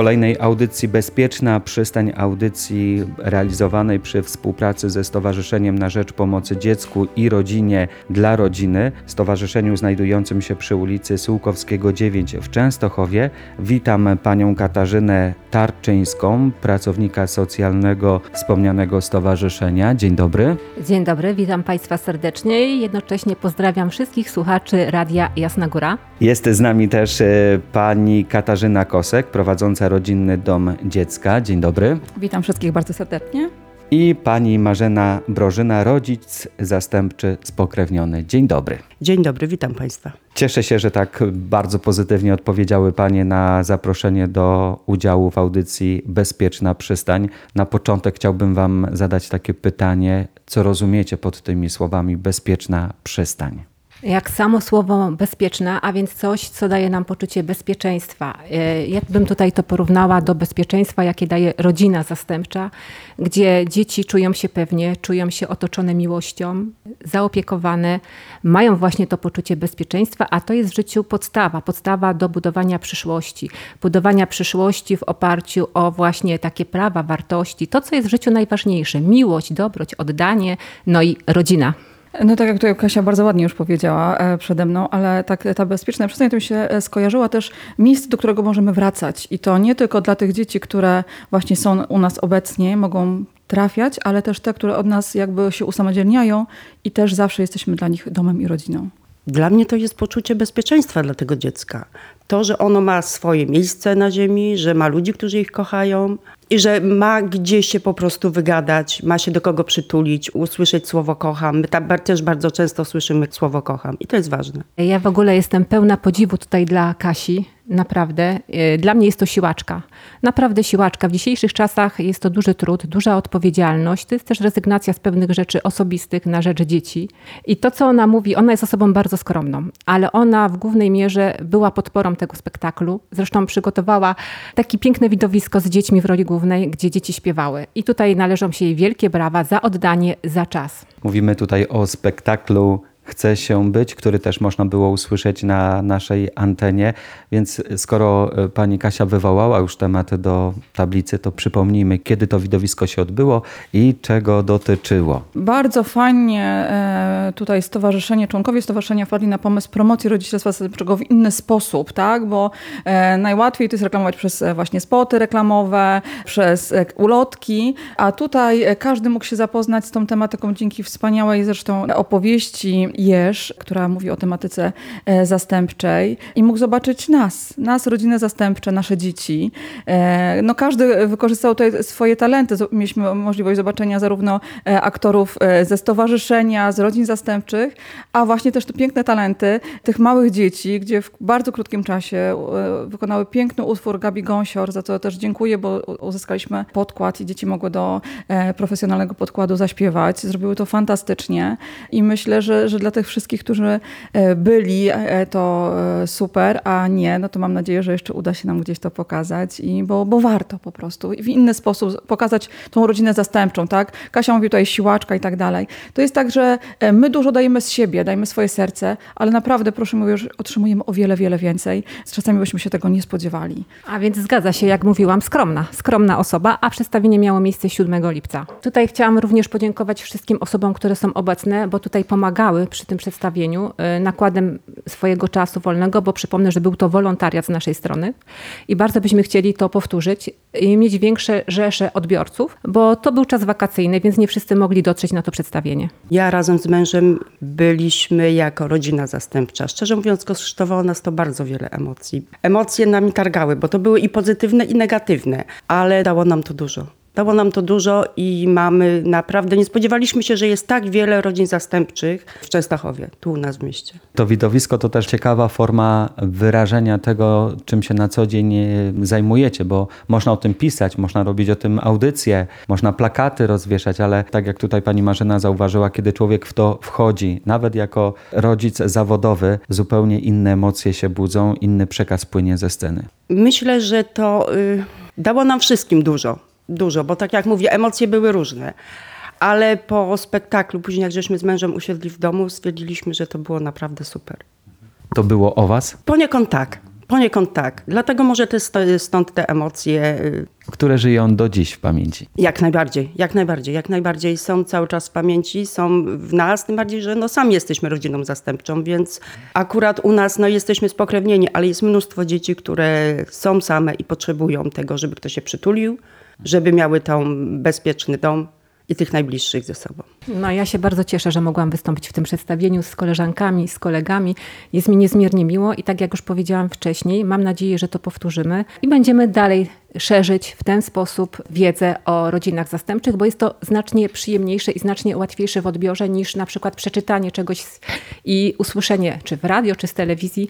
kolejnej audycji Bezpieczna Przystań, audycji realizowanej przy współpracy ze Stowarzyszeniem na Rzecz Pomocy Dziecku i Rodzinie dla Rodziny, stowarzyszeniu znajdującym się przy ulicy Sułkowskiego 9 w Częstochowie. Witam panią Katarzynę Tarczyńską, pracownika socjalnego wspomnianego stowarzyszenia. Dzień dobry. Dzień dobry, witam państwa serdecznie i jednocześnie pozdrawiam wszystkich słuchaczy Radia Jasna Góra. Jest z nami też e, pani Katarzyna Kosek, prowadząca rodzinny dom dziecka. Dzień dobry. Witam wszystkich bardzo serdecznie. I pani Marzena Brożyna, rodzic zastępczy spokrewniony. Dzień dobry. Dzień dobry, witam Państwa. Cieszę się, że tak bardzo pozytywnie odpowiedziały Panie na zaproszenie do udziału w audycji Bezpieczna Przystań. Na początek chciałbym Wam zadać takie pytanie, co rozumiecie pod tymi słowami bezpieczna przystań? Jak samo słowo bezpieczna, a więc coś, co daje nam poczucie bezpieczeństwa. E, ja bym tutaj to porównała do bezpieczeństwa, jakie daje rodzina zastępcza, gdzie dzieci czują się pewnie, czują się otoczone miłością, zaopiekowane, mają właśnie to poczucie bezpieczeństwa, a to jest w życiu podstawa, podstawa do budowania przyszłości. Budowania przyszłości w oparciu o właśnie takie prawa, wartości, to, co jest w życiu najważniejsze: miłość, dobroć, oddanie, no i rodzina. No tak jak tutaj Kasia bardzo ładnie już powiedziała e, przede mną, ale tak ta bezpieczna przystań to mi się e, skojarzyła też miejsce, do którego możemy wracać. I to nie tylko dla tych dzieci, które właśnie są u nas obecnie, mogą trafiać, ale też te, które od nas jakby się usamodzielniają i też zawsze jesteśmy dla nich domem i rodziną. Dla mnie to jest poczucie bezpieczeństwa dla tego dziecka. To, że ono ma swoje miejsce na ziemi, że ma ludzi, którzy ich kochają i że ma gdzie się po prostu wygadać, ma się do kogo przytulić, usłyszeć słowo kocham. My tam też bardzo często słyszymy słowo kocham i to jest ważne. Ja w ogóle jestem pełna podziwu tutaj dla Kasi, Naprawdę. E, dla mnie jest to siłaczka. Naprawdę siłaczka. W dzisiejszych czasach jest to duży trud, duża odpowiedzialność. To jest też rezygnacja z pewnych rzeczy osobistych na rzecz dzieci. I to, co ona mówi, ona jest osobą bardzo skromną, ale ona w głównej mierze była podporą tego spektaklu. Zresztą przygotowała takie piękne widowisko z dziećmi w roli głównej, gdzie dzieci śpiewały. I tutaj należą się jej wielkie brawa za oddanie, za czas. Mówimy tutaj o spektaklu chce się być, który też można było usłyszeć na naszej antenie. Więc skoro e, pani Kasia wywołała już tematy do tablicy, to przypomnijmy, kiedy to widowisko się odbyło i czego dotyczyło. Bardzo fajnie e, tutaj stowarzyszenie, członkowie stowarzyszenia wpadli na pomysł promocji rodzicielstwa zastępczego w inny sposób, tak? Bo e, najłatwiej to jest reklamować przez właśnie spoty reklamowe, przez ulotki, a tutaj każdy mógł się zapoznać z tą tematyką dzięki wspaniałej zresztą opowieści Jerz, która mówi o tematyce e, zastępczej i mógł zobaczyć nas, nas, rodzinę zastępcze, nasze dzieci. E, no każdy wykorzystał tutaj swoje talenty. Mieliśmy możliwość zobaczenia zarówno e, aktorów ze stowarzyszenia, z rodzin zastępczych, a właśnie też te piękne talenty tych małych dzieci, gdzie w bardzo krótkim czasie wykonały piękny utwór Gabi Gąsior, za co też dziękuję, bo uzyskaliśmy podkład i dzieci mogły do profesjonalnego podkładu zaśpiewać. Zrobiły to fantastycznie i myślę, że, że dla dla tych wszystkich, którzy e, byli, e, to e, super, a nie, no to mam nadzieję, że jeszcze uda się nam gdzieś to pokazać, i bo, bo warto po prostu w inny sposób pokazać tą rodzinę zastępczą, tak? Kasia mówi tutaj siłaczka i tak dalej. To jest tak, że my dużo dajemy z siebie, dajemy swoje serce, ale naprawdę, proszę mówię, już otrzymujemy o wiele, wiele więcej. Czasami byśmy się tego nie spodziewali. A więc zgadza się, jak mówiłam, skromna, skromna osoba, a przedstawienie miało miejsce 7 lipca. Tutaj chciałam również podziękować wszystkim osobom, które są obecne, bo tutaj pomagały przy tym przedstawieniu y, nakładem swojego czasu wolnego, bo przypomnę, że był to wolontariat z naszej strony i bardzo byśmy chcieli to powtórzyć i mieć większe rzesze odbiorców, bo to był czas wakacyjny, więc nie wszyscy mogli dotrzeć na to przedstawienie. Ja razem z mężem byliśmy jako rodzina zastępcza. Szczerze mówiąc, kosztowało nas to bardzo wiele emocji. Emocje nami targały, bo to były i pozytywne, i negatywne, ale dało nam to dużo. Dało nam to dużo i mamy naprawdę, nie spodziewaliśmy się, że jest tak wiele rodzin zastępczych w Częstochowie, tu u nas w mieście. To widowisko to też ciekawa forma wyrażenia tego, czym się na co dzień e, zajmujecie, bo można o tym pisać, można robić o tym audycje, można plakaty rozwieszać, ale tak jak tutaj pani Marzena zauważyła, kiedy człowiek w to wchodzi, nawet jako rodzic zawodowy, zupełnie inne emocje się budzą, inny przekaz płynie ze sceny. Myślę, że to y, dało nam wszystkim dużo dużo, bo tak jak mówię, emocje były różne. Ale po spektaklu, później jak żeśmy z mężem usiedli w domu, stwierdziliśmy, że to było naprawdę super. To było o was? Poniekąd tak. Poniekąd tak. Dlatego może te, stąd te emocje. y, Które żyją do dziś w pamięci. Jak najbardziej, jak najbardziej, jak najbardziej są cały czas w pamięci, są w nas, tym bardziej, że no sami jesteśmy rodziną zastępczą, więc akurat u nas no jesteśmy spokrewnieni, ale jest mnóstwo dzieci, które są same i potrzebują tego, żeby ktoś się przytulił, żeby miały tam bezpieczny dom i tych najbliższych ze sobą. No, ja się bardzo cieszę, że mogłam wystąpić w tym przedstawieniu z koleżankami, z kolegami. Jest mi niezmiernie miło i tak jak już powiedziałam wcześniej, mam nadzieję, że to powtórzymy i będziemy dalej szerzyć w ten sposób wiedzę o rodzinach zastępczych, bo jest to znacznie przyjemniejsze i znacznie łatwiejsze w odbiorze niż na przykład przeczytanie czegoś i usłyszenie czy w radio, czy z telewizji.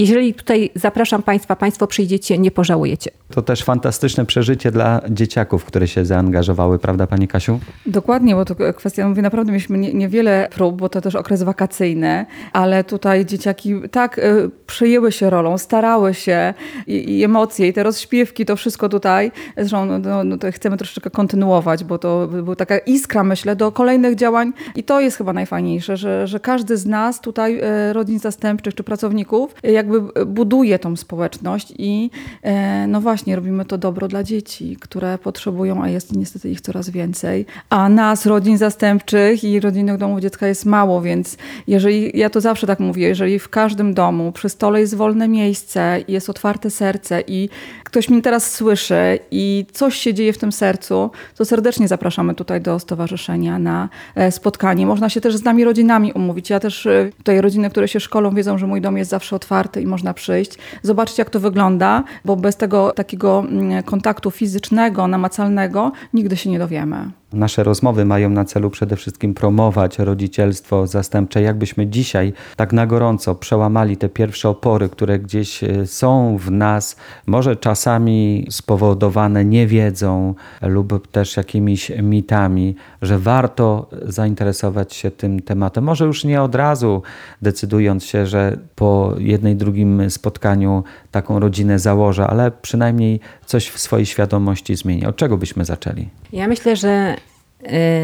Jeżeli tutaj zapraszam Państwa, Państwo przyjdziecie, nie pożałujecie. To też fantastyczne przeżycie dla dzieciaków, które się zaangażowały, prawda Pani Kasiu? Dokładnie, bo to kwestia, mówię, naprawdę mieliśmy nie, niewiele prób, bo to też okres wakacyjny, ale tutaj dzieciaki tak y, przyjęły się rolą, starały się i, i emocje, i te rozśpiewki, to wszystko tutaj. Zresztą no, no, no, to chcemy troszeczkę kontynuować, bo to była taka iskra, myślę, do kolejnych działań i to jest chyba najfajniejsze, że, że każdy z nas tutaj, e, rodzin zastępczych czy pracowników, e, jakby buduje tą społeczność i e, no właśnie, robimy to dobro dla dzieci, które potrzebują, a jest niestety ich coraz więcej. A nas, rodzin zastępczych i rodzinnych domów dziecka jest mało, więc jeżeli, ja to zawsze tak mówię, jeżeli w każdym domu przy stole jest wolne miejsce, jest otwarte serce i ktoś mnie teraz słyszy i coś się dzieje w tym sercu, to serdecznie zapraszamy tutaj do stowarzyszenia na e, spotkanie. Można się też z nami rodzinami umówić. Ja też e, tutaj rodziny, które się szkolą, wiedzą, że mój dom jest zawsze otwarty i można przyjść, zobaczyć jak to wygląda, bo bez tego takiego mm, kontaktu fizycznego, namacalnego nigdy się nie dowiemy. Nasze rozmowy mają na celu przede wszystkim promować rodzicielstwo zastępcze. Jakbyśmy dzisiaj tak na gorąco przełamali te pierwsze opory, które gdzieś e, są w nas, może czasami spowodowane niewiedzą lub też jakimiś mitami, że warto zainteresować się tym tematem. Może już nie od razu decydując się, że po jednej, drugim spotkaniu taką rodzinę założę, ale przynajmniej coś w swojej świadomości zmieni. Od czego byśmy zaczęli? Ja myślę, że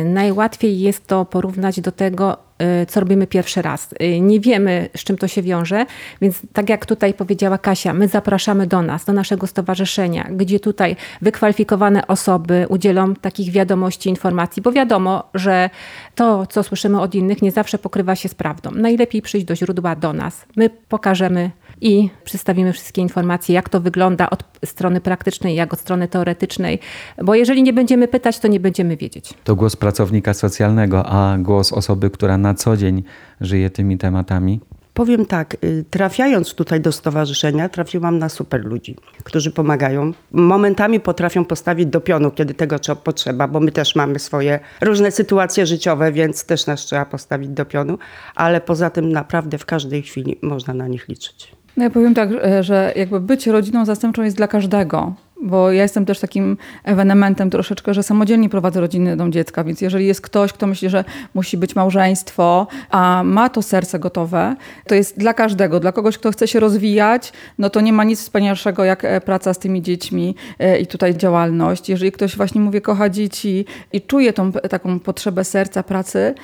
y, najłatwiej jest to porównać do tego, y, co robimy pierwszy raz. Y, Nie wiemy, z czym to się wiąże, więc tak jak tutaj powiedziała Kasia, my zapraszamy do nas, do naszego stowarzyszenia, gdzie tutaj wykwalifikowane osoby udzielą takich wiadomości, informacji, bo wiadomo, że to, co słyszymy od innych, nie zawsze pokrywa się z prawdą. Najlepiej przyjść do źródła, do nas. My pokażemy i przedstawimy wszystkie informacje, jak to wygląda od strony praktycznej, jak od strony teoretycznej, bo jeżeli nie będziemy pytać, to nie będziemy wiedzieć. To głos pracownika socjalnego, a głos osoby, która na co dzień żyje tymi tematami. Powiem tak, y, trafiając tutaj do stowarzyszenia, trafiłam na super ludzi, którzy pomagają. Momentami potrafią postawić do pionu, kiedy tego trzeba- potrzeba, bo my też mamy swoje różne sytuacje życiowe, więc też nas trzeba postawić do pionu, ale poza tym naprawdę w każdej chwili można na nich liczyć. No ja powiem tak, e, że jakby być rodziną zastępczą jest dla każdego. Bo ja jestem też takim ewenementem troszeczkę, że samodzielnie prowadzę rodzinny dom dziecka, więc jeżeli jest ktoś, kto myśli, że musi być małżeństwo, a ma to serce gotowe, to jest dla każdego. Dla kogoś, kto chce się rozwijać, no to nie ma nic wspanialszego jak e, praca z tymi dziećmi e, i tutaj działalność. Jeżeli ktoś właśnie, mówię, kocha dzieci i czuje tą taką potrzebę serca, pracy,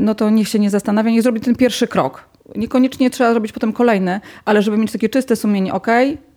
no to niech się nie zastanawia, niech zrobi ten pierwszy krok. Niekoniecznie trzeba zrobić potem kolejny, ale żeby mieć takie czyste sumienie, ok,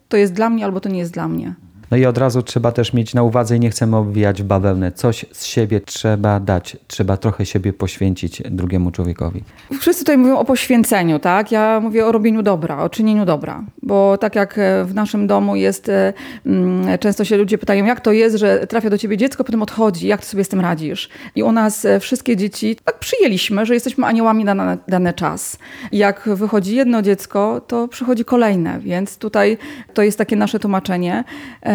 to jest dla mnie albo to nie jest dla mnie. No i od razu trzeba też mieć na uwadze i nie chcemy obwijać bawełnę. Coś z siebie trzeba dać, trzeba trochę siebie poświęcić drugiemu człowiekowi. Wszyscy tutaj mówią o poświęceniu, tak? Ja mówię o robieniu dobra, o czynieniu dobra, bo tak jak e, w naszym domu jest, e, mm, często się ludzie pytają, jak to jest, że trafia do ciebie dziecko, potem odchodzi, jak ty sobie z tym radzisz? I u nas e, wszystkie dzieci tak przyjęliśmy, że jesteśmy aniołami na dany, czas. Jak wychodzi jedno dziecko, to przychodzi kolejne, więc tutaj to jest takie nasze tłumaczenie.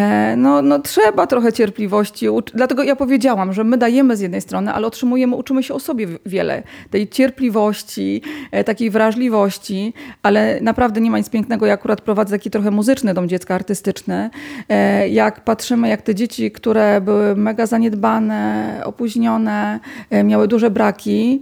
E, No, no trzeba trochę cierpliwości, dlatego ja powiedziałam, że my dajemy z jednej strony, ale otrzymujemy, uczymy się o sobie wiele. Tej cierpliwości, e, takiej wrażliwości, ale naprawdę nie ma nic pięknego. Ja akurat prowadzę taki trochę muzyczny dom dziecka artystyczny. E, Jak patrzymy, jak te dzieci, które były mega zaniedbane, opóźnione, miały duże braki,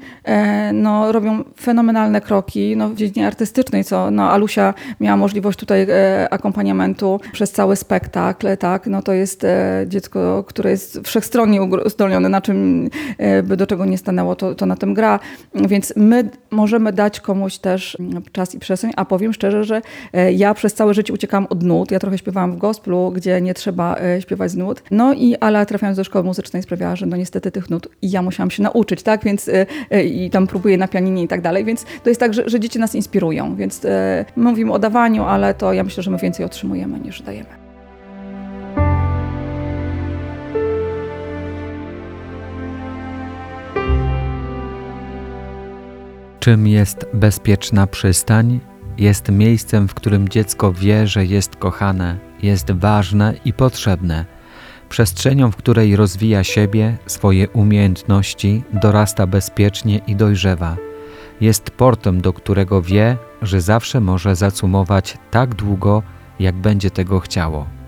no, robią fenomenalne kroki no, w dziedzinie artystycznej, co no, Alusia miała możliwość tutaj akompaniamentu przez cały spektakl. Tak, no to jest e, dziecko, które jest wszechstronnie uzdolnione, na czym e, by do czego nie stanęło, to, to na tym gra. Więc my możemy dać komuś też mm, czas i przestrzeń, a powiem szczerze, że e, ja przez całe życie uciekałam od nut. Ja trochę śpiewałam w gospelu, gdzie nie trzeba śpiewać z nut. No i ale trafiając do szkoły muzycznej sprawiała, że no niestety tych nut ja musiałam się nauczyć, tak, więc i tam próbuję na pianinie i tak dalej, więc to jest tak, że, że dzieci nas inspirują, więc mówimy o dawaniu, ale to ja myślę, że my więcej otrzymujemy niż dajemy. Czym jest bezpieczna przystań? Jest miejscem, w którym dziecko wie, że jest kochane, jest ważne i potrzebne. Przestrzenią, w której rozwija siebie, swoje umiejętności, dorasta bezpiecznie i dojrzewa. Jest portem, do którego wie, że zawsze może zacumować tak długo, jak będzie tego chciało.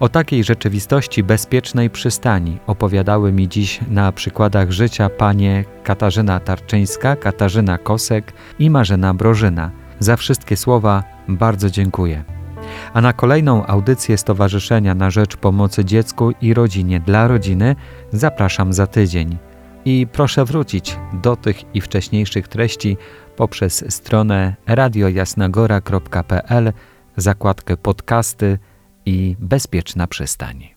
O takiej rzeczywistości bezpiecznej przystani opowiadały mi dziś na przykładach życia panie Katarzyna Tarczyńska, Katarzyna Kosek i Marzena Brożyna. Za wszystkie słowa bardzo dziękuję. A na kolejną audycję Stowarzyszenia na Rzecz Pomocy Dziecku i Rodzinie dla Rodziny zapraszam za tydzień. I proszę wrócić do tych i wcześniejszych treści poprzez stronę radiojasnagora.pl, zakładkę podcasty i bezpieczna przystań.